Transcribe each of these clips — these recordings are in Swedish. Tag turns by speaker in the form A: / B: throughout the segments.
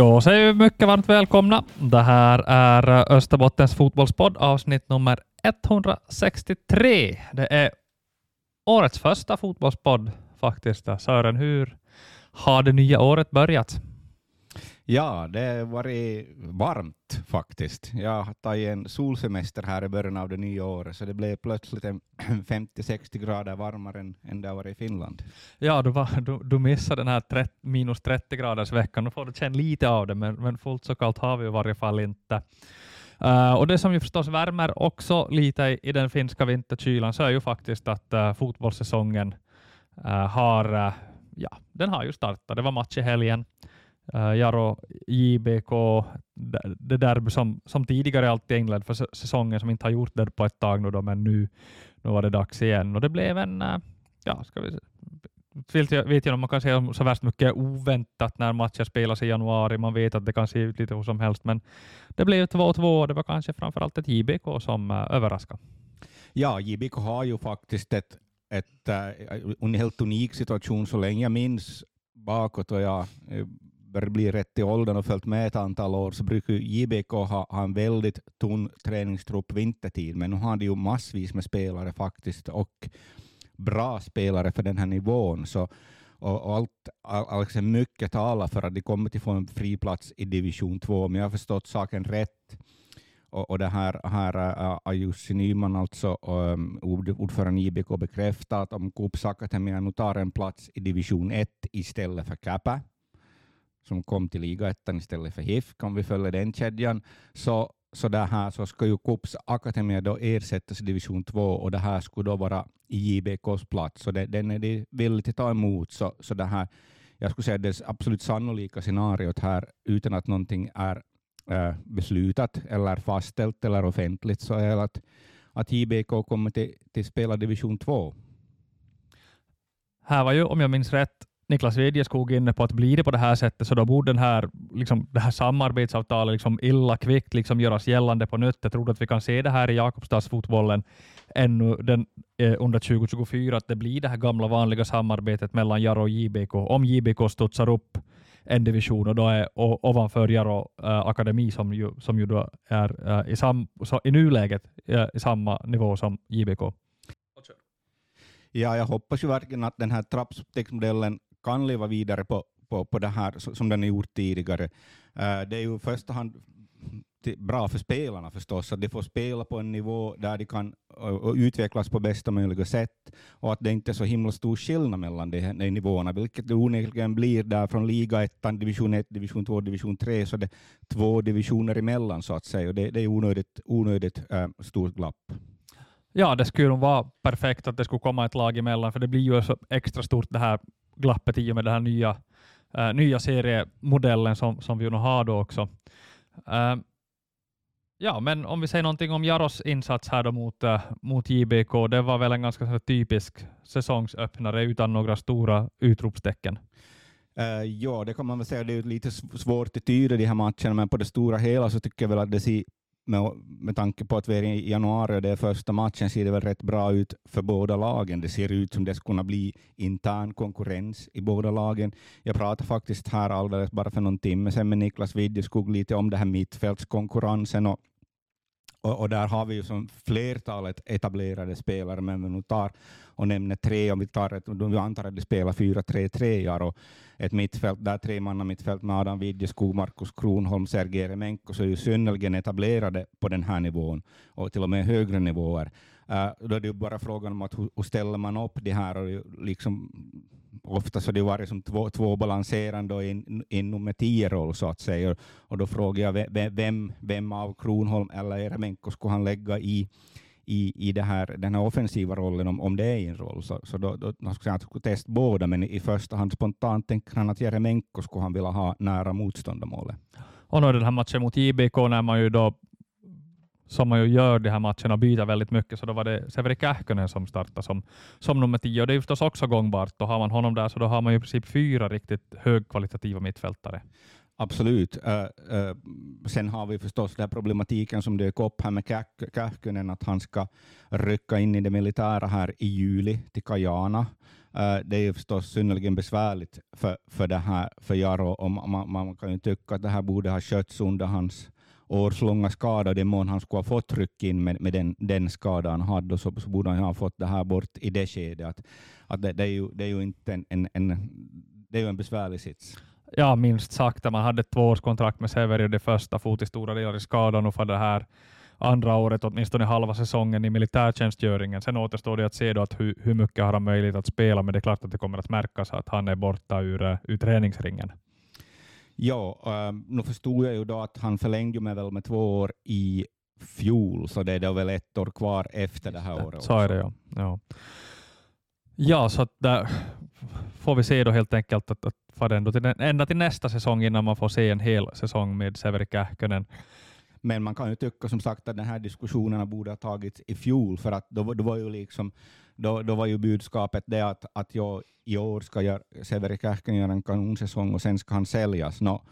A: Då säger vi mycket varmt välkomna. Det här är Österbottens fotbollspodd avsnitt nummer 163. Det är årets första fotbollspodd faktiskt. Sören, hur har det nya året börjat?
B: Ja, det har varit varmt faktiskt. Jag har tagit en solsemester här i början av det nya året, så det blev plötsligt 50-60 grader varmare än, än det har varit i Finland.
A: Ja, du, var, du, du missade den här 30, minus 30 graders veckan. Nu får du känna lite av det, men, men fullt så kallt har vi i varje fall inte. Uh, och det som ju förstås värmer också lite i, i den finska vinterkylan så är ju faktiskt att uh, fotbollssäsongen uh, har, ja, den har ju startat. Det var match i helgen. Uh, Jaro JBK, det derby som, som tidigare alltid England för säsongen, som inte har gjort det på ett tag nu då, men nu, nu var det dags igen. Och det blev en, uh, ja, ska vi vet jag, vet jag om man kan säga så värst mycket oväntat när matcher spelas i januari. Man vet att det kan se ut lite hur som helst, men det blev 2-2 och det var kanske framförallt ett JBK som eh, överraskade.
B: Ja, JBK har ju faktiskt ett, ett, en helt unik situation så länge jag minns bakåt och jag börjar bli rätt i åldern och följt med ett antal år så brukar JBK ha, ha en väldigt tunn träningstrupp vintertid, men nu har de ju massvis med spelare faktiskt och bra spelare för den här nivån. Så, och, och allt, alltså mycket talar för att de kommer att få en fri plats i division 2, om jag har förstått saken rätt. Och, och det här äh, har uh, Jussi Nyman, alltså um, ordförande i IBK, bekräftat att om Kups nu tar en plats i division 1 istället för Käpä, som kom till ligaettan istället för HIF, om vi följer den kedjan, så, så, där här, så ska ju Kups Akademia då ersättas i division 2 och det här skulle då vara i JBKs plats, så det, den är de villiga att ta emot. Så, så det här, jag skulle säga det absolut sannolika scenariot här, utan att någonting är äh, beslutat eller fastställt eller offentligt, så är att, att JBK kommer till, till spela division 2.
A: Här var ju, om jag minns rätt, Niklas Wedjeskog inne på att blir det på det här sättet så då borde den här, liksom, det här samarbetsavtalet liksom illa kvickt liksom göras gällande på nytt. Jag tror att vi kan se det här i Jakobstadsfotbollen ännu den, eh, under 2024, att det blir det här gamla vanliga samarbetet mellan Jaro och JBK. Om JBK studsar upp en division och då är och, ovanför Jaro eh, Akademi som ju, som ju då är eh, i, sam, så, i nuläget äh, i samma nivå som JBK.
B: Ja, jag hoppas ju verkligen att den här trappstegsmodellen kan leva vidare på, på, på det här som den har gjort tidigare. Uh, det är ju i första hand bra för spelarna förstås, att de får spela på en nivå där de kan uh, utvecklas på bästa möjliga sätt och att det inte är så himla stor skillnad mellan de, de nivåerna, vilket det onekligen blir där från liga 1, division 1, division 2, division 3, så det är två divisioner emellan så att säga, och det, det är onödigt, onödigt äh, stort glapp.
A: Ja, det skulle nog vara perfekt att det skulle komma ett lag emellan, för det blir ju så extra stort det här glappet i och med den här nya, uh, nya seriemodellen som, som vi nu har då också. Uh, ja, men om vi säger någonting om Jaros insats här då mot, äh, mot JBK, det var väl en ganska typisk säsongsöppnare utan några stora utropstecken.
B: Uh, ja, det kan man väl säga. Det är lite svårt att tyda de här matcherna, men på det stora hela så tycker jag väl att det ser med, med tanke på att vi är i januari och det är första matchen ser det väl rätt bra ut för båda lagen. Det ser ut som det skulle kunna bli intern konkurrens i båda lagen. Jag pratade faktiskt här alldeles bara för någon timme sedan med Niklas Widjeskog lite om det här mittfältskonkurrensen och och, och, där har vi ju som flertalet etablerade spelare, men vi vi tar och nämner tre, om vi, tar ett, vi antar att de spelar 4-3-3 och ett mittfält, där tre manna mittfält med Adam Widjeskog, Markus Kronholm, Sergej Remenko, så är ju synnerligen etablerade på den här nivån och till och med högre nivåer. Uh, då är det ju bara frågan om att hur, hur ställer man upp det här och liksom ofta så har det varit som två, två balanserande och en nummer tio-roll så att säga. Och då frågar jag vem, vem av Kronholm eller Remenko skulle han lägga i, i, i det här, den här offensiva rollen om, om det är en roll. Så, så då, då han skulle han skulle testa båda, men i första hand spontant tänker han att Jeremenko skulle han vilja ha nära motståndarmålet.
A: Och nu den här matchen mot JBK när man ju då som man ju gör de här matcherna byter väldigt mycket, så då var det Severi Kähkönen som startade som, som nummer tio. Och det är förstås också gångbart. Då har man honom där, så då har man ju i princip fyra riktigt högkvalitativa mittfältare.
B: Absolut. Uh, uh, sen har vi förstås den problematiken som dök upp här med Kähkönen, att han ska rycka in i det militära här i juli till Kajana. Uh, det är ju förstås synnerligen besvärligt för, för, det här, för Jaro, och man, man kan ju tycka att det här borde ha skötts under hans årslånga skada, den mån han skulle ha fått ryck in med, med den, den skada han hade, så, så borde han ha fått det här bort i det skedet. Att, att det, det, är ju, det är ju inte en, en, en, det är ju en besvärlig sits.
A: Ja, minst sagt. Man hade ett tvåårskontrakt med Severi det första fot i stora delar i skadan och för det här andra året, åtminstone halva säsongen i militärtjänstgöringen. Sen återstår det att se då att hur, hur mycket har han möjlighet att spela, men det är klart att det kommer att märkas att han är borta ur, eh, ur träningsringen.
B: Ja, um, nu förstod jag ju då att han förlängde med väl med två år i fjol, så det är då väl ett år kvar efter det här året.
A: Så är det ja. Ja, ja så att där får vi se då helt enkelt att, att fara till, ända till nästa säsong innan man får se en hel säsong med Severi Kähkönen.
B: Men man kan ju tycka som sagt att den här diskussionerna borde ha tagits i fjol, för att då, då var ju liksom då, då var ju budskapet det att, att jag i år ska jag, Severi Kähkönen göra en kanonsäsong och sen ska han säljas. No,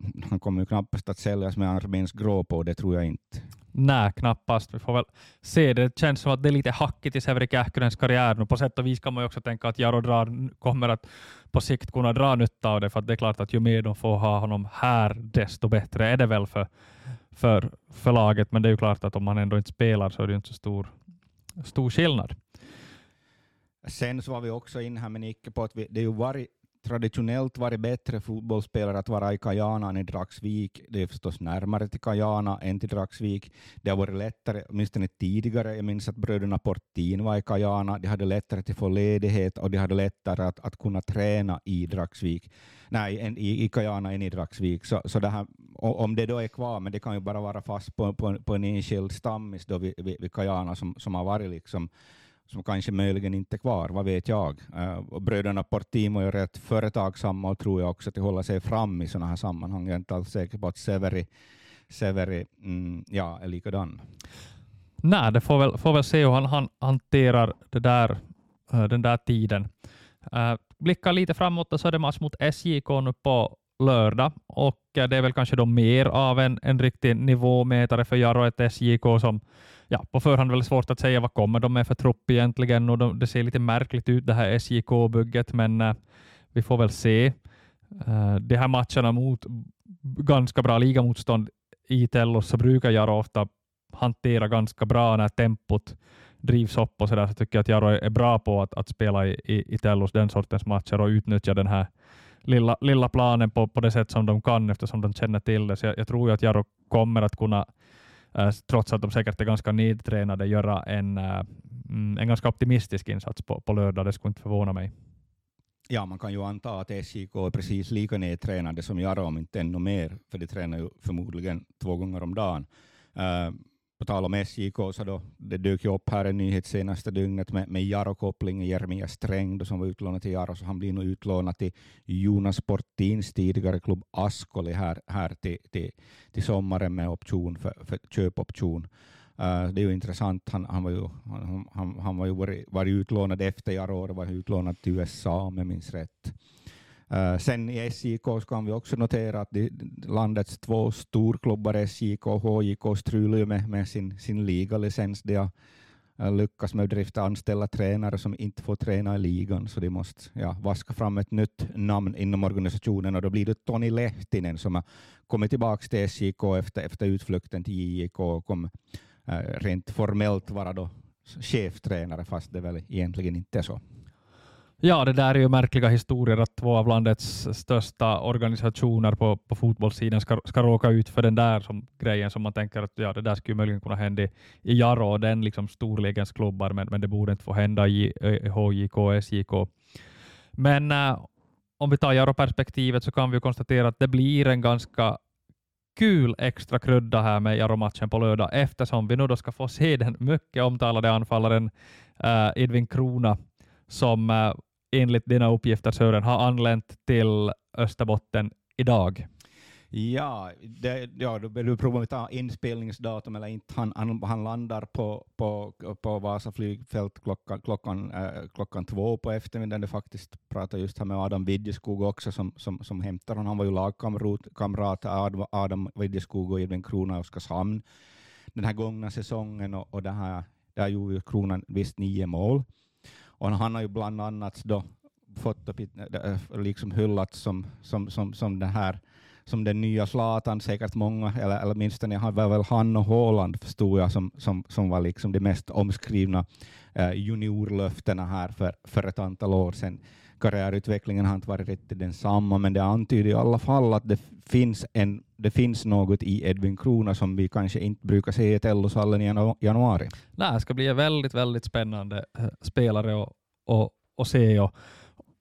B: han kommer ju knappast att säljas med arméns grå på, det tror jag inte.
A: Nej, knappast. Vi får väl se. Det känns som att det är lite hackigt i Severi Kähkönens karriär. på sätt och vis kan man ju också tänka att Jaro drar, kommer att på sikt kunna dra nytta av det, för det är klart att ju mer de får ha honom här, desto bättre är det väl för, för, för laget. Men det är ju klart att om han ändå inte spelar så är det inte så stor, stor skillnad.
B: Sen så var vi också in här med Nicke på att vi, det är ju varit traditionellt varit bättre fotbollsspelare att vara i Kajana än i Dragsvik. Det är förstås närmare till Kajana än till Dragsvik. Det har varit lättare, åtminstone tidigare. Jag minns att bröderna Portin var i Kajana. De hade lättare att få ledighet och de hade lättare att, att kunna träna i Dragsvik. Nej, en, i, i Kajana än i Dragsvik. Så, så det här, om det då är kvar, men det kan ju bara vara fast på, på, på en enskild stammis då vid, vid, vid Kajana som, som har varit liksom som kanske möjligen inte är kvar, vad vet jag. Eh, och bröderna Portimo är rätt företagsamma och tror jag också att de håller sig fram i sådana här sammanhang. Jag är inte alls säker på att Severi, Severi mm, ja, är likadan.
A: Nej, det får väl, får väl se hur han, han hanterar det där, eh, den där tiden. Uh, blickar lite framåt så är det match mot SJK nu på lördag. Och eh, det är väl kanske då mer av en, en riktig nivåmätare för Jaro ett SJK som ja, på förhand väldigt svårt att säga vad kommer de med för trupp egentligen. Och de, det ser lite märkligt ut det här SJK-bygget men uh, vi får väl se. Uh, de här matcherna mot ganska bra ligamotstånd i Tellos så brukar Jaro ofta hantera ganska bra när tempot drivs upp och så där så tycker jag att Jaro är bra på att, att spela i, i, i Tellos den sortens matcher och utnyttja den här lilla, lilla planen på, på det sätt som de kan eftersom de känner till det. Så jag, jag tror ju att Jaro kommer att kunna äh, trots att de säkert är ganska nedtränade, göra en, äh, mm, en ganska optimistisk insats på, på lördag. Det skulle inte förvåna mig.
B: Ja, man kan ju anta att SJK är precis lika nedtränade som Jaro, om inte ännu mer, för de tränar ju förmodligen två gånger om dagen. Uh, på tal om SJK, så då, det dök ju upp här en nyhet senaste dygnet med, med Jaro-kopplingen, Jeremia Sträng då, som var utlånad till Jaro, så han blir nog utlånad till Jonas Portins tidigare klubb Ascoli här, här till, till, till sommaren med option för, för köpoption. Uh, det är ju intressant, han, han var ju, han, han, han var ju varit, varit utlånad efter Jaro, var utlånad till USA om jag minns rätt. Eh, sen i SJK kan vi också notera att landets två storklubbar, SJK och HJK, strular med, med sin, sin ligalicens. De har eh, lyckats med att anställa tränare som inte får träna i ligan, så de måste ja, vaska fram ett nytt namn inom organisationen och då blir det Toni Lehtinen som har kommit tillbaka till SJK efter, efter utflykten till JJK och kom eh, rent formellt vara då cheftränare, fast det väl egentligen inte är så.
A: Ja, det där är ju märkliga historier att två av landets största organisationer på, på fotbollssidan ska, ska råka ut för den där som grejen som man tänker att ja, det där skulle möjligen kunna hända i, i Jaro och den liksom storlegens klubbar, men, men det borde inte få hända i HJK och SJK. Men äh, om vi tar Jaro-perspektivet så kan vi konstatera att det blir en ganska kul extra krydda här med Jaro-matchen på lördag eftersom vi nu då ska få se den mycket omtalade anfallaren äh, Edvin Krona som äh, enligt dina uppgifter Sören har anlänt till Österbotten idag.
B: Ja, det, ja då du provar att ta inspelningsdatum eller inte. Han, han, han landar på, på, på Vasa flygfält klockan, klockan, äh, klockan två på eftermiddagen. Jag faktiskt pratade just här med Adam Widjeskog också som, som, som hämtar honom. Han var ju lagkamrat Adam, Adam Widjeskog och Edvin Krona i Oskarshamn den här gångna säsongen och, och det här, där gjorde ju Kronan visst nio mål. Och han har ju bland annat då fått äh, äh, liksom hyllats som, som, som, som den här som den nya Zlatan, säkert många, eller, eller åtminstone var väl han och Haaland förstod jag som, som, som var liksom de mest omskrivna eh, juniorlöftena här för, för ett antal år sedan. Karriärutvecklingen har inte varit riktigt densamma, men det antyder i alla fall att det finns, en, det finns något i Edvin Krona som vi kanske inte brukar se i Tellosallen i januari.
A: Nej, det ska bli en väldigt, väldigt spännande eh, spelare att och, och se. Och,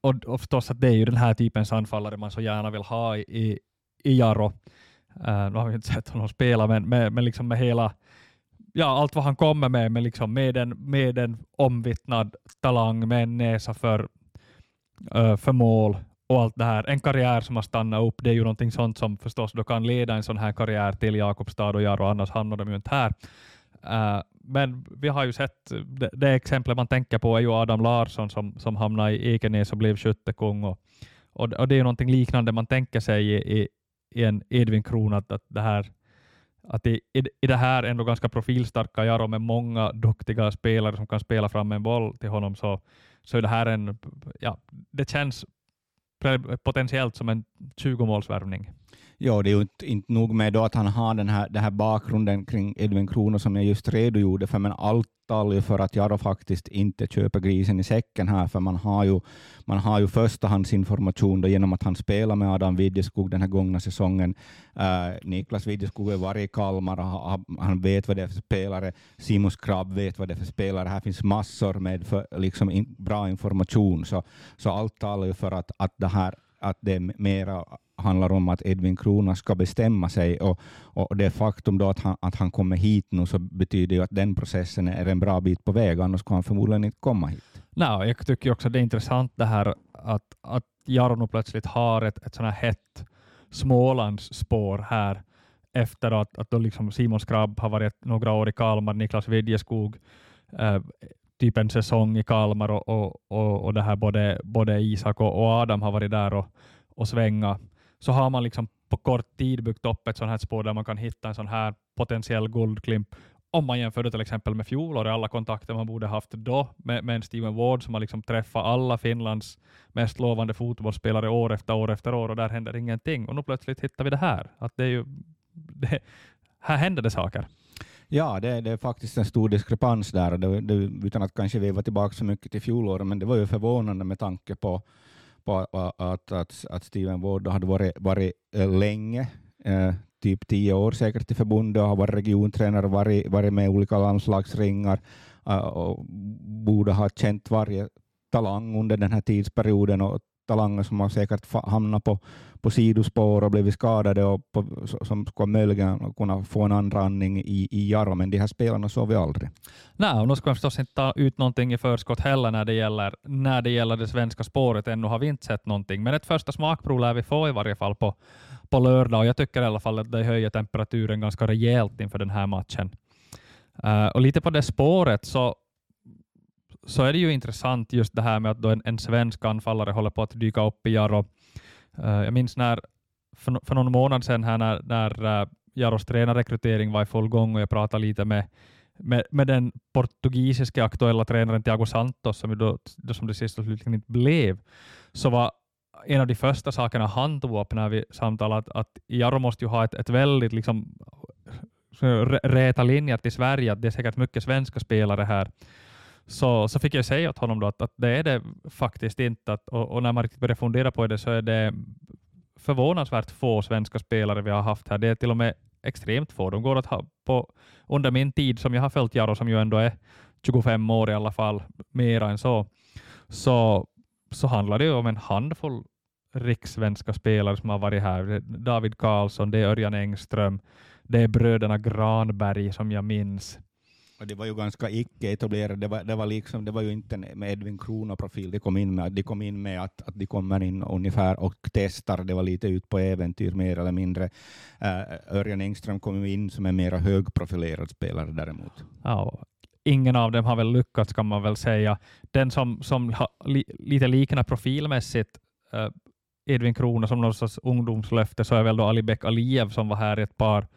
A: och, och förstås att det är ju den här typens anfallare man så gärna vill ha i, i Jaro. Uh, eh, nu har vi inte sett honom spela, men med, med, liksom med hela ja, allt vad han kommer med, med, liksom med, en, med en omvittnad talang, med en näsa för, Eh, för mål och allt det här. En karriär som har stannat upp, det är ju någonting sånt som förstås då kan leda en sån här karriär till Jakobstad och Jaro, annars hamnar de ju inte här. Uh, men vi har ju sett, det, det exemplet man tänker på är ju Adam Larsson som, som hamnade i Ekenäs och blev skyttekung. Och, och, och det är ju någonting liknande man tänker sig i, i, i en Edvin Krona, att, att det här att i, i, i det här ändå ganska profilstarka Jaro med många duktiga spelare som kan spela fram en boll till honom, så, så är det här en, ja, det känns potentiellt som en 20-målsvärvning.
B: Ja, det är ju inte, inte nog med då att han har den här, den här bakgrunden kring Edvin Krono som jag just redogjorde för, men allt talar ju för att Jaro faktiskt inte köper grisen i säcken här, för man har ju, man har ju förstahandsinformation då genom att han spelar med Adam Widjeskog den här gångna säsongen. Uh, Niklas Widjeskog har varit i Kalmar, och han vet vad det är för spelare. Simon Krabb vet vad det är för spelare. Här finns massor med för, liksom in, bra information, så, så allt talar ju för att, att det här att det mera handlar om att Edvin Krona ska bestämma sig och, och det faktum då att han, att han kommer hit nu så betyder ju att den processen är en bra bit på väg, annars skulle han förmodligen inte komma hit.
A: Nej, jag tycker också det är intressant det här att, att Jarno plötsligt har ett, ett sådant här hett Smålandsspår här efter att, att då liksom Simon Skrabb har varit några år i Kalmar, Niklas Widjeskog eh, typ en säsong i Kalmar och, och, och, och det här både, både Isak och, och Adam har varit där och, och svänga så har man liksom på kort tid byggt upp ett sånt här spår där man kan hitta en sån här potentiell guldklimp om man jämför det till exempel med fjolåret, alla kontakter man borde haft då med, med en Steven Ward som har liksom träffat alla Finlands mest lovande fotbollsspelare år efter år efter år och där händer ingenting. Och nu plötsligt hittar vi det här. Att det är ju, det, här händer det saker.
B: Ja, det, det, är faktiskt en stor diskrepans där, det, det, utan att kanske veva tillbaka så mycket till fjolåret, men det var ju förvånande med tanke på på att, att, att Steven Ward hade varit, varit eh, länge, eh, typ tio år säkert i förbundet och har varit regiontränare, varit, varit med i olika landslagsringar eh, och borde ha känt varje talang under den här tidsperioden och talanger som har säkert hamnat på, på sidospår och blivit skadade och på, som skulle möjligen kunna få en andra andning i, i Jaro, men de här spelarna såg vi aldrig.
A: Nej, och nu ska man förstås inte ta ut någonting i förskott heller när det gäller, när det gäller det svenska spåret. Ännu har vi inte sett någonting, men ett första smakprov lär vi få i varje fall på, på lördag och jag tycker i alla fall att det höjer temperaturen ganska rejält inför den här matchen. Uh, och lite på det spåret så så är det ju intressant just det här med att då en, en svensk anfallare håller på att dyka upp i Jaro. Uh, jag minns när, för, för någon månad sedan här när, när uh, Jaros tränarrekrytering var i full gång och jag pratade lite med, med, med den portugisiska aktuella tränaren Thiago Santos, som, då, då som det sist och slutligen inte blev, så var en av de första sakerna han tog upp när vi samtalade att, att Jaro måste ju ha ett, ett väldigt liksom, eh, räta linjer till Sverige, att det är säkert mycket svenska spelare här så, så fick jag säga åt honom då att, att det är det faktiskt inte. Att, och, och när man riktigt börjar fundera på det så är det förvånansvärt få svenska spelare vi har haft här. Det är till och med extremt få. De går att ha på, under min tid som jag har följt Jaro, som ju ändå är 25 år i alla fall, mera än så, så, så handlar det om en handfull rikssvenska spelare som har varit här. David Karlsson, det är Örjan Engström, det är bröderna Granberg som jag minns.
B: Och det var ju ganska icke-etablerat. Det var, det, var liksom, det var ju inte med Edvin Krona-profil de kom in med. De kom in med att, att de kommer in ungefär och testar. Det var lite ut på äventyr mer eller mindre. Uh, Örjan Engström kom in som en mer högprofilerad spelare däremot.
A: Ja, ingen av dem har väl lyckats kan man väl säga. Den som, som ha, li, lite liknar profilmässigt uh, Edvin Krona som någon sorts ungdomslöfte så är väl då Alibek Aliyev som var här i ett par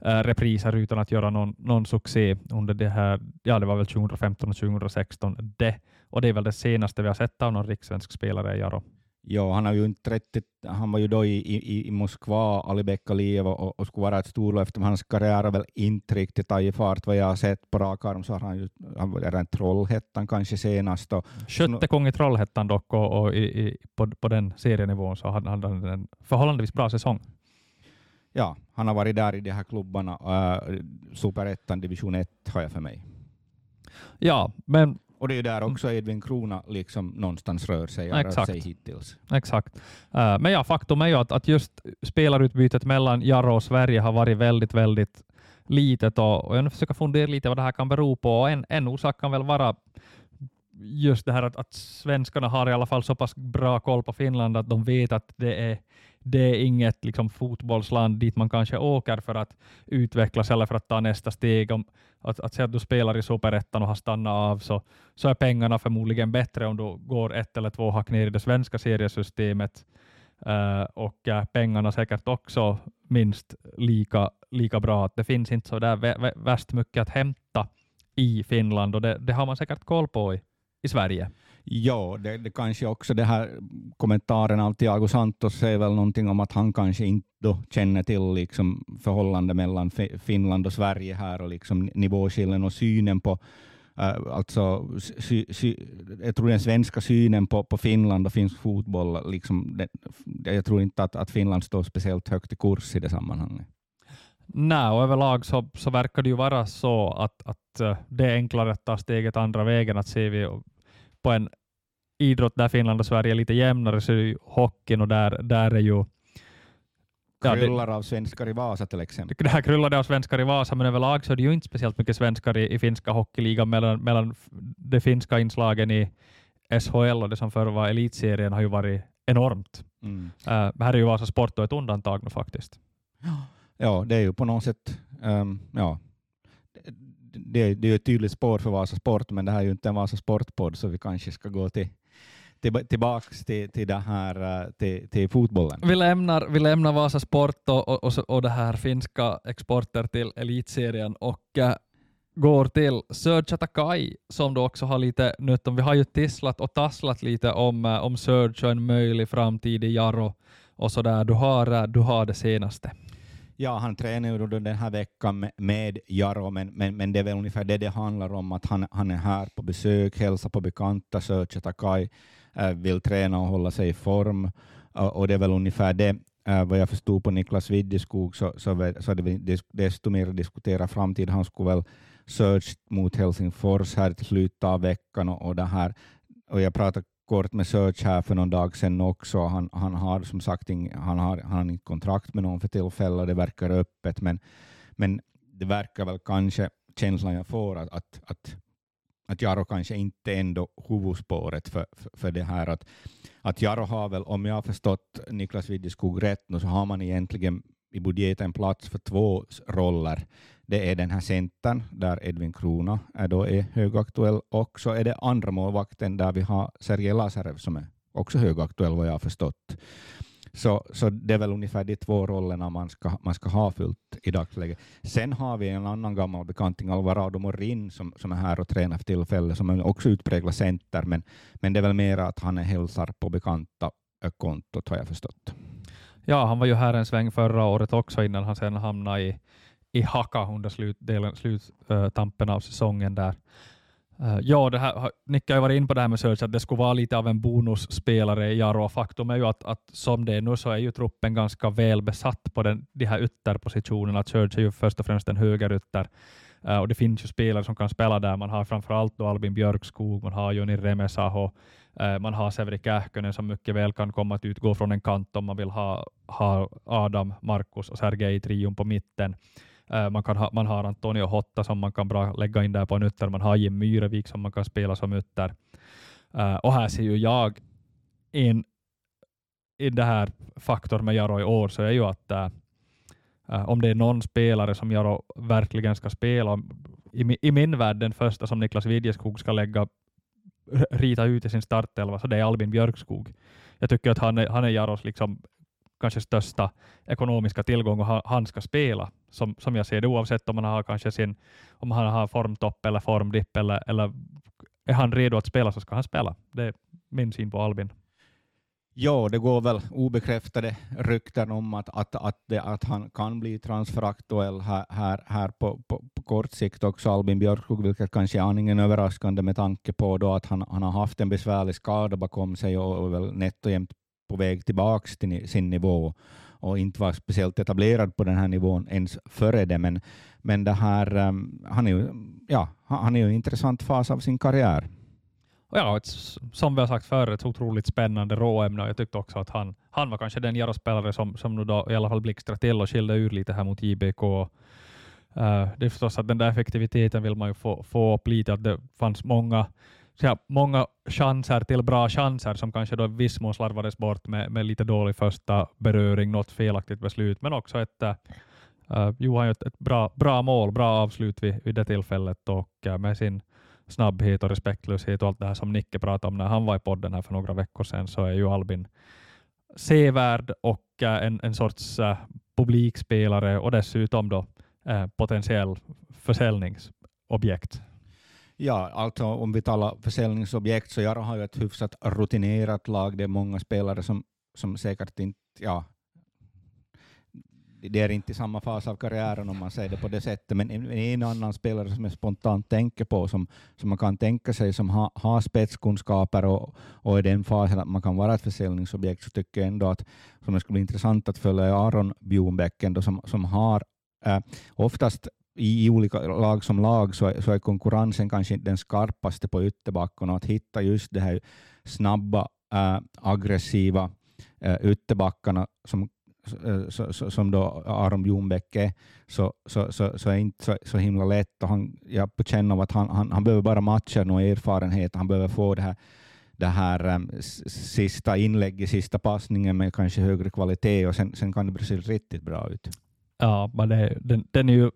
A: repriser utan att göra någon, någon succé under det här, ja det var väl 2015 och 2016 det, och det är väl det senaste vi har sett av någon rikssvensk spelare, Jaro.
B: Ja, han, har ju inte rätt, han var ju då i, i, i Moskva, Alibek Aliyev, och, och skulle vara ett storlöfte, men hans karriär har väl inte riktigt tagit fart. Vad jag har sett på rak arm så har han ju han var en Trollhättan kanske senast.
A: Skötte kung i Trollhättan dock, och, och i, i, på, på den serienivån så hade han en förhållandevis bra säsong.
B: Ja, han har varit där i de här klubbarna. Uh, Superettan, division 1 har jag för mig.
A: Ja, men
B: och det är där också Edvin Krona liksom någonstans rör sig, rör sig hittills.
A: Exakt. Uh, men ja, faktum är ju att, att just spelarutbytet mellan Jarro och Sverige har varit väldigt, väldigt litet och, och jag försöker fundera lite vad det här kan bero på. Och en, en orsak kan väl vara just det här att, att svenskarna har i alla fall så pass bra koll på Finland att de vet att det är det är inget liksom, fotbollsland dit man kanske åker för att utvecklas eller för att ta nästa steg. Om, att, att säga att du spelar i superettan och har stannat av så, så är pengarna förmodligen bättre om du går ett eller två hack ner i det svenska seriesystemet. Uh, och uh, pengarna säkert också minst lika, lika bra. Att det finns inte så där vä värst mycket att hämta i Finland och det, det har man säkert koll på i, i Sverige.
B: Ja, det, det kanske också det här kommentaren av Thiago Santos säger väl någonting om att han kanske inte då känner till liksom förhållandet mellan Finland och Sverige här och liksom nivåskillnaden och synen på äh, alltså, sy, sy, jag tror den svenska synen på, på Finland och finsk fotboll, liksom, det, jag tror inte att, att Finland står speciellt högt i kurs i det sammanhanget.
A: Nej, och överlag så, så verkar det ju vara så att, att uh, det är enklare att ta steget andra vägen. Att ser vi på en idrott där Finland och Sverige är lite jämnare så är det ju hockeyn och där, där är ju
B: Ja, kryllar av svenskar i Vasa till exempel.
A: Det här kryllar av svenskar i Vasa, men överlag så är det ju inte speciellt mycket svenskar i, i finska hockeyligan mellan, mellan de finska inslagen i SHL och det som förr var elitserien har ju varit enormt. Mm. Uh, här är ju Vasa Sport ett undantag nu faktiskt.
B: Ja, Ja, det är ju på något sätt um, ja, det, det är ett tydligt spår för Vasa Sport, men det här är ju inte en Vasa Sport-podd, så vi kanske ska gå till till, tillbaks till, till, det här, eh, till, till fotbollen.
A: Vi lämnar, vi lämnar Vasa Sport och, och, och, och det här finska exporter till elitserien och äh, går till Serge Atakai som då också har lite nytt om. Vi har ju tisslat och tasslat lite om, äh, om Serge och en möjlig framtid i Jarro och sådär. Du har, du har det senaste.
B: Ja, han tränar ju den här veckan med, med Jaro, men, men, men det är väl ungefär det det handlar om, att han, han är här på besök, hälsar på bekanta, Söche Takai, äh, eh, vill träna och hålla sig i form, och det är väl ungefär det. Eh, vad jag förstod på Niklas Widdeskog så, så, så hade vi desto mer att diskutera framtid. Han skulle väl search mot Helsingfors här till slutet av veckan och, och det här. Och jag pratade kort med Search här för någon dag sedan också. Han, han har som sagt ing, han har, han har inget kontrakt med någon för tillfället, det verkar öppet, men, men det verkar väl kanske, känslan jag får, att, att, att, att Jaro kanske inte ändå huvudspåret för, för, för det här. Att, att Jaro har väl, om jag har förstått Niklas Widjeskog rätt, nu, så har man egentligen i budgeten plats för två roller. Det är den här centern där Edvin Krona är, då är högaktuell och så är det andra målvakten där vi har Sergej Lazarev som är också högaktuell vad jag har förstått. Så, så det är väl ungefär de två rollerna man ska, man ska ha fullt i dagsläget. Sen har vi en annan gammal bekanting, Alvarado Morin, som, som är här och tränar för tillfället, som är också utpräglad center, men, men det är väl mer att han är hälsar på bekanta kontot har jag förstått.
A: Ja, han var ju här en sväng förra året också innan han sen hamnade i, i hacka under slutdelen, sluttampen eh, uh, av säsongen där. Uh, ja, det här, Nicke har varit in på det här med Search, att det skulle vara lite av en bonusspelare i Jaro. Faktum är ju att, att som det är nu så är ju truppen ganska väl besatt på den, de här ytterpositionerna. Search är ju först och främst en högerytter. Uh, och det finns ju spelare som kan spela där. Man har framförallt då Albin Björkskog, man har Joni Remesaho, uh, man har Severi Kähkönen som mycket väl kan komma att utgå från en kant om man vill ha, ha Adam, Markus och Sergej i trion på mitten. Äh, man, kan ha, man har Antonio Hotta som man kan bra lägga in där på en ytter. Man har Jim Myrevik som man kan spela som ytter. Uh, och här ser ju jag in i det här faktorn med Jaro i år så är ju att uh, om det är någon spelare som Jaro verkligen ska spela, i, i min värld den första som Niklas Widjeskog ska lägga rita ut i sin startelva, så det är Albin Björkskog. Jag tycker att han är, han är Jaros liksom kanske största ekonomiska tillgång och han ska spela, som, som jag ser det, oavsett om han har kanske sin, om han har formtopp eller formdipp eller, eller är han redo att spela så ska han spela. Det är min syn på Albin.
B: Ja, det går väl obekräftade rykten om att, att, att, det, att han kan bli transferaktuell här, här, här på, på, på kort sikt också, Albin Björkskog, vilket kanske är aningen överraskande med tanke på då att han, han har haft en besvärlig skada bakom sig och, och väl nätt och jämnt på väg tillbaka till sin nivå och inte var speciellt etablerad på den här nivån ens före det. Men, men det här, um, han, är ju, ja, han är ju en intressant fas av sin karriär.
A: Och ja, ett, som vi har sagt förr, ett otroligt spännande råämne. Jag tyckte också att han, han var kanske den Jaro-spelare som, som nu då i alla fall blixtrade till och skilde ur lite här mot JBK. Uh, eh, det är förstås att den där effektiviteten vill man ju få, få upp lite, att det fanns många ja, många chanser till bra chanser som kanske då viss mån slarvades bort med, med lite dålig första beröring, något felaktigt beslut, men också ett eh, eh, uh, Johan gör ett bra, bra mål, bra avslut vid, vid det tillfället och uh, med sin snabbhet och respektlöshet och allt det här som Nicke pratade om när han var i podden här för några veckor sedan så är ju Albin sevärd och uh, en, en sorts uh, publikspelare och dessutom då uh, potentiell försäljningsobjekt.
B: Ja, alltså om vi talar försäljningsobjekt så Jaro har ju ett hyfsat rutinerat lag. Det är många spelare som, som säkert inte, ja, det är inte i samma fas av karriären om man säger det på det sättet, men en, en annan spelare som jag spontant tänker på, som, som man kan tänka sig som har ha spetskunskaper och, och i den fasen att man kan vara ett försäljningsobjekt, så tycker jag ändå att som det skulle bli intressant att följa Aron Bjornbäck som, som har äh, oftast i, i olika lag som lag så är, så är konkurrensen kanske inte den skarpaste på ytterbackarna. att hitta just det här snabba, äh, aggressiva äh, ytterbackarna som äh, så, så, som då Aron Ljungbäck är, så, så, så, så är inte så, så himla lätt. Och han, jag på känner av att han, han, han behöver bara matcher och erfarenhet. Han behöver få det här, det här um, sista inlägget, sista passningen med kanske högre kvalitet och sen, sen kan det se riktigt bra ut.
A: Ja, men det, den, den är ju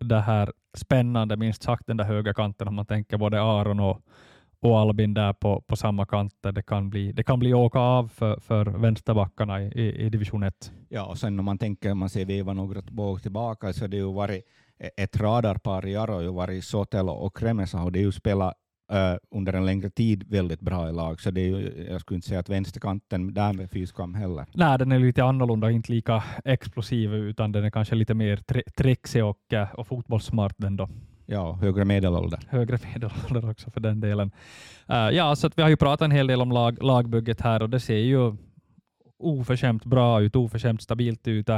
A: det här spännande, minst sagt, den där höga kanten om man tänker både Aron och, och Albin där på, på samma kant. Det kan bli, det kan bli åka av för, för vänsterbackarna i, i, i division 1.
B: Ja, och sen om man tänker, om man ser veva några båg tillbaka, så det har ju varit e-, ett radarpar i Aro, har ju varit Sotelo och Kremesa, och det har ju spelat uh, under en längre tid väldigt bra i lag, så det är ju, jag skulle inte säga att vänsterkanten där med fyskam heller.
A: Nej, den är lite annorlunda, inte lika explosiv, utan den är kanske lite mer tri trixig och, uh, och fotbollssmart den då.
B: Ja, högre medelålder.
A: Högre medelålder också för den delen. Uh, ja, så vi har ju pratat en hel del om lag, lagbygget här och det ser ju oförskämt bra ut, oförskämt stabilt ut.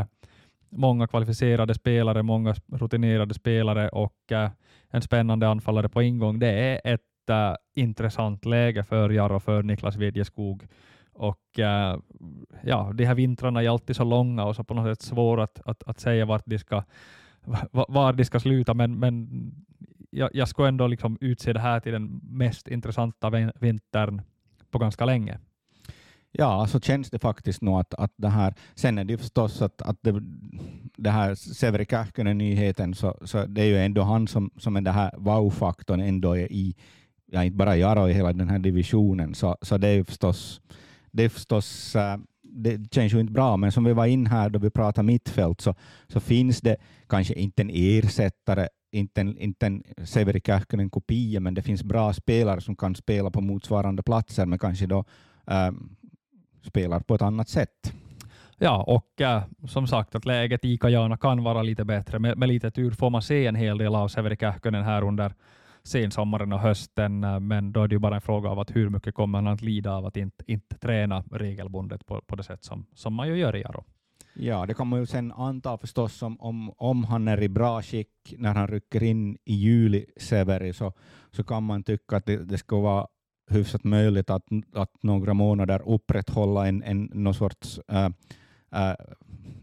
A: Många kvalificerade spelare, många rutinerade spelare och uh, en spännande anfallare på ingång. Det är ett intressant läge för Jarro och för Niklas Widjeskog. Och äh, ja, de här vintrarna är alltid så långa och så på något sätt svåra att, att, att säga vart de ska, var de ska sluta, men, men jag, jag skulle ändå liksom utse det här till den mest intressanta vintern på ganska länge.
B: Ja, så känns det faktiskt nog att, att det här, sen är det ju förstås att, att det, det här Severi Kähkönen-nyheten, så, så det är ju ändå han som, som är den här wow-faktorn ändå är i, ja, inte bara Jaro i hela den här divisionen, så, så det är förstås, det är förstås eh, det känns ju inte bra, men som vi var in här då vi pratade mittfält så, så finns det kanske inte en ersättare, inte en, inte en Severi Kähkönen kopia, men det finns bra spelare som kan spela på motsvarande platser, men kanske då äh, spelar på ett annat sätt.
A: Ja, och äh, som sagt att läget i Kajana kan vara lite bättre. Med, med lite tur får man se en hel del av Severi Kähkönen här under sensommaren och hösten, eh, men då är det ju bara en fråga av att hur mycket kommer han att lida av att inte, inte träna regelbundet på, på det sätt som, som man ju gör i Jaro.
B: Ja, det kan man ju sen anta förstås om, om, om han är i bra skick när han rycker in i juli, Severi, så, så kan man tycka att det, det ska vara hyfsat möjligt att, att några månader upprätthålla en, en någon sorts äh, eh,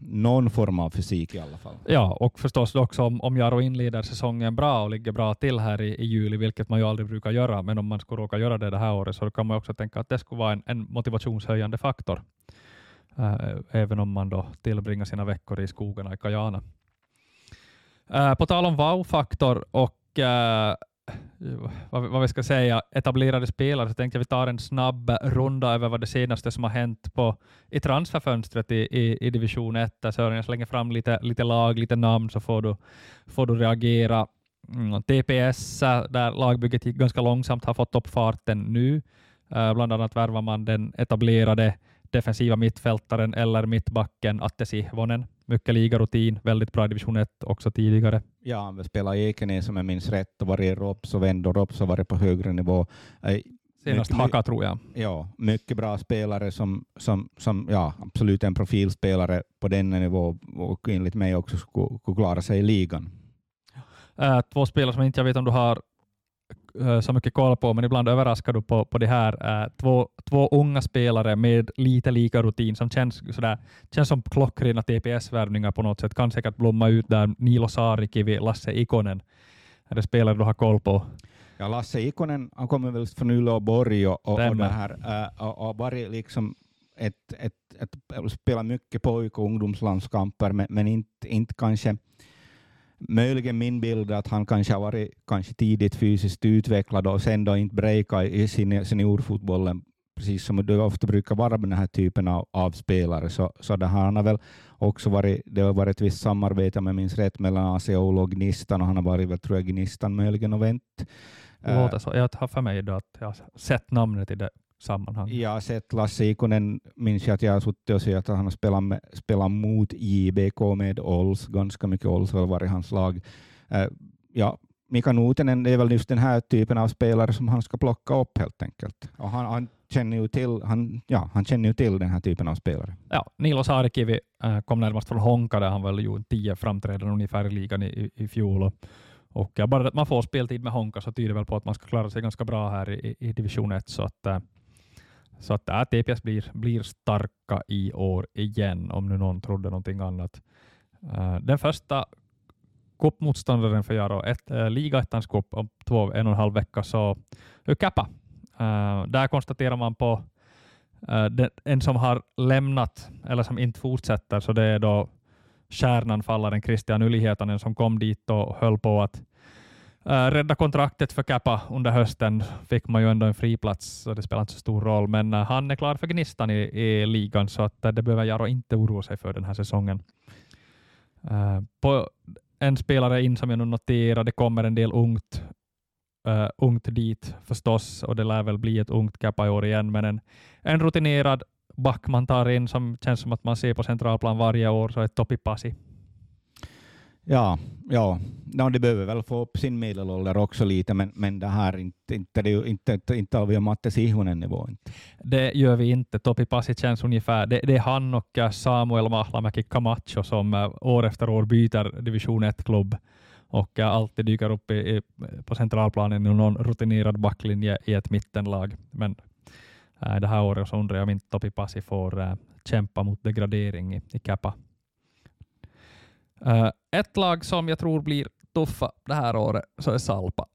B: någon form av fysik i alla fall.
A: Ja, och förstås också om, om Jaro inleder säsongen bra och ligger bra till här i, i juli, vilket man ju aldrig brukar göra, men om man skulle råka göra det det här året så kan man också tänka att det skulle vara en, en motivationshöjande faktor, uh, även om man då tillbringar sina veckor i skogarna i Kajana. Uh, äh, på tal om wow-faktor och uh, vad, vad vi ska säga, etablerade spelare, så tänkte jag vi tar en snabb runda över vad det senaste som har hänt på, i transferfönstret i, i, i division 1. Sören, jag slänger fram lite, lite lag, lite namn, så får du, får du reagera. Mm, TPS, eh, där lagbygget gick ganska långsamt, har fått upp farten nu. Uh, bland annat värvar man den etablerade defensiva mittfältaren eller mittbacken Atte Sihvonen. Mycket ligarutin, väldigt bra i division 1 också tidigare.
B: Ja, han spelade i Ekenäs om jag minns rätt och varit i Rops och vänd och Rops har varit på högre nivå.
A: Senast Haka tror jag.
B: Ja, mycket bra spelare som, som, som ja, absolut en profilspelare på den nivå och enligt mig också skulle, klara sig i ligan.
A: Äh, två spelare som inte jag vet om du har så mycket koll på, men ibland överraskar du på, på det här. Uh, två, två unga spelare med lite lika rutin som känns, sådär, känns som klockrena TPS-värvningar på något sätt. Kan säkert blomma ut där. Nilo Saarikivi, Lasse Ikonen. Är det spelare du har koll på?
B: Ja, Lasse Ikonen han kommer väl från Uleåborg och, och, och, här, uh, och, och varit liksom ett, ett, ett, ett, spelat mycket pojk och ungdomslandskamper, men, men inte, inte kanske möjligen min bild att han kanske har varit kanske tidigt fysiskt utvecklad och sen då inte breakat i seniorfotbollen, precis som det ofta brukar vara med den här typen av, av spelare. Så, så det han har väl också varit, det har varit ett visst samarbete, om jag minns rätt, mellan AC Oulu och Gnistan och han har varit väl, tror jag, Gnistan möjligen och vänt.
A: Låter så. Jag har för mig att jag har sett namnet i det sammanhang.
B: Har sett Lasse Ikonen, minns jag att jag har suttit och sett att han har spelat, med, spelat mot JBK med Ols, ganska mycket Ols har varit hans lag. Uh, ja, Mika Nutinen är väl just den här typen av spelare som han ska plocka upp helt enkelt. Och han, han, känner ju till, han, ja, han känner ju till den här typen av spelare.
A: Ja, Nilo Saarikivi äh, kom närmast från Honka där han väl gjorde tio framträdanden ungefär i ligan i, i, fjol. Och ja, bara att man får speltid med Honka så tyder väl på att man ska klara sig ganska bra här i, i division 1. Så att, äh, så att äh, TPS blir, blir starka i år igen, om nu någon trodde någonting annat. Uh, den första cupmotståndaren för Jaro, ett, uh, ligaettans cup om två, en och en halv vecka, så Kappa. Uh, äh, där konstaterar man på uh, den, en som har lämnat, eller som inte fortsätter, så det är då stjärnanfallaren Christian Ylihetanen som kom dit och höll på att Uh, rädda kontraktet för Kappa under hösten fick man ju ändå en friplats, så det spelar inte så stor roll. Men uh, han är klar för Gnistan i, i ligan, så att, uh, det behöver Jaro inte oroa sig för den här säsongen. på en spelare in som jag nu noterar, det kommer en del ungt, ungt dit förstås, och det lär väl bli ett ungt Kappa i år igen, men en, en rutinerad back man tar in som känns som att man ser på centralplan varje år, så är Topi Pasi.
B: Ja, ja. No, det behöver väl få upp sin medelålder också lite, men, men det här inte, inte, det, inte, inte, inte har vi Matte Sihonen nivå.
A: Det gör vi inte. Topi Pasi känns ungefär, det, det är han och eh, Samuel Mahlamäki Camacho som eh, år efter år byter division 1-klubb och eh, alltid dyker upp i, på centralplanen i någon rutinerad backlinje i ett mittenlag. Men äh, det här året så undrar jag om inte Topi Pasi får äh, kämpa mot degradering i, i Kappa. Uh, ett lag som jag tror blir tuffa det här året så är Salpa.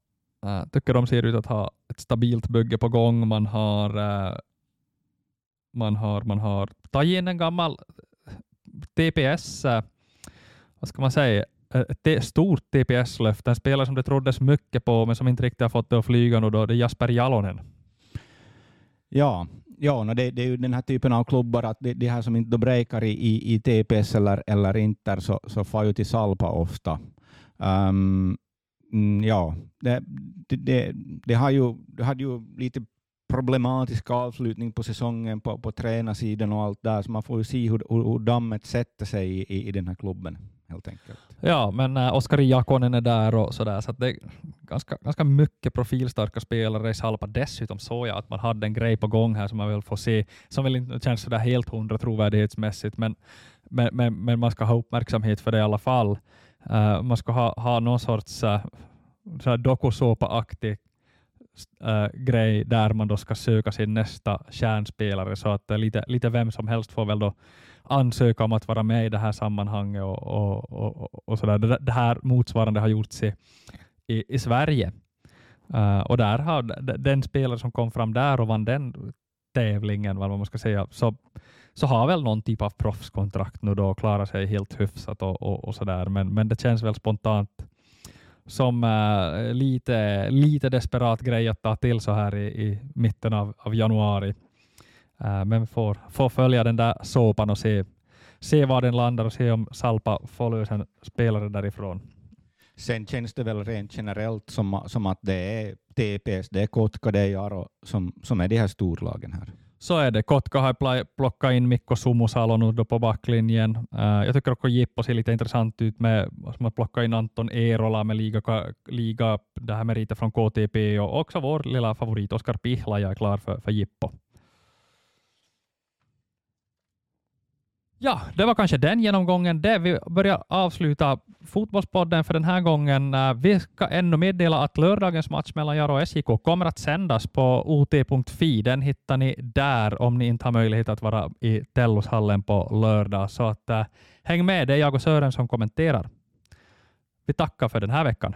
A: Uh, tycker de ser ut att ha ett stabilt bygge på gång. Man har, uh, man har, man har tagit in en gammal TPS, uh, vad ska man säga, ett stort TPS-löfte. En spelare som det troddes mycket på men som inte riktigt har fått det att flyga nu då, det är Jasper Jalonen.
B: Ja, Ja, no det, det, är ju den här typen av klubbar, att de, de här som inte breakar i, i, i TPS eller, eller Inter, så, så far ju till Salpa ofta. Um, ja, det, det, det, har ju, det hade ju lite problematisk avslutning på säsongen på, på tränarsidan och allt där, så man får ju se hur, hur, hur dammet sätter sig i, i, i den här klubben helt enkelt.
A: Ja, men äh, Oskar Jakonen är där och sådär, så det är ganska, ganska mycket profilstarka spelare i Salpa. Dessutom såg jag att man hade en grej på gång här som man vill få se, som väl inte känns sådär helt hundra trovärdighetsmässigt, men, men, men, men, man ska ha uppmärksamhet för det i alla fall. Uh, man ska ha, ha någon sorts uh, dokusåpa-aktig Äh, grej där man då ska söka sin nästa kärnspelare, så att äh, lite, lite vem som helst får väl då ansöka om att vara med i det här sammanhanget och, och, och, och sådär. Det, det här motsvarande har gjorts i, i, i Sverige. Uh, och där har den spelare som kom fram där och vann den tävlingen, vad man ska säga, så, så har väl någon typ av proffskontrakt nu då och klarar sig helt hyfsat och, och, och sådär. Men, men det känns väl spontant som uh, lite, lite desperat grej att ta till så här i, i mitten av, av januari. Uh, men får, får följa den där såpan och se, se var den landar och se om Salpa får lösa en spelare därifrån.
B: Sen känns det väl rent generellt som, som att det är TPS, det är Kotka, det är Jaro som, som är de här storlagen här.
A: Så är det. Kotka har plockat in Mikko Sumusalo nu på backlinjen. Uh, jag tycker också Jippo ser lite intressant ut med som att plocka in Anton Eerola med liga, liga det här meriter från KTP och också vår lilla favorit Oskar Pihla är klar för, för Jippo. Ja, det var kanske den genomgången. Det vi börjar avsluta Fotbollspodden för den här gången. Äh, vi ska ännu meddela att lördagens match mellan Jaro och SJK kommer att sändas på ot.fi. Den hittar ni där om ni inte har möjlighet att vara i Tellushallen på lördag. Så att, äh, häng med, det är jag och Sören som kommenterar. Vi tackar för den här veckan.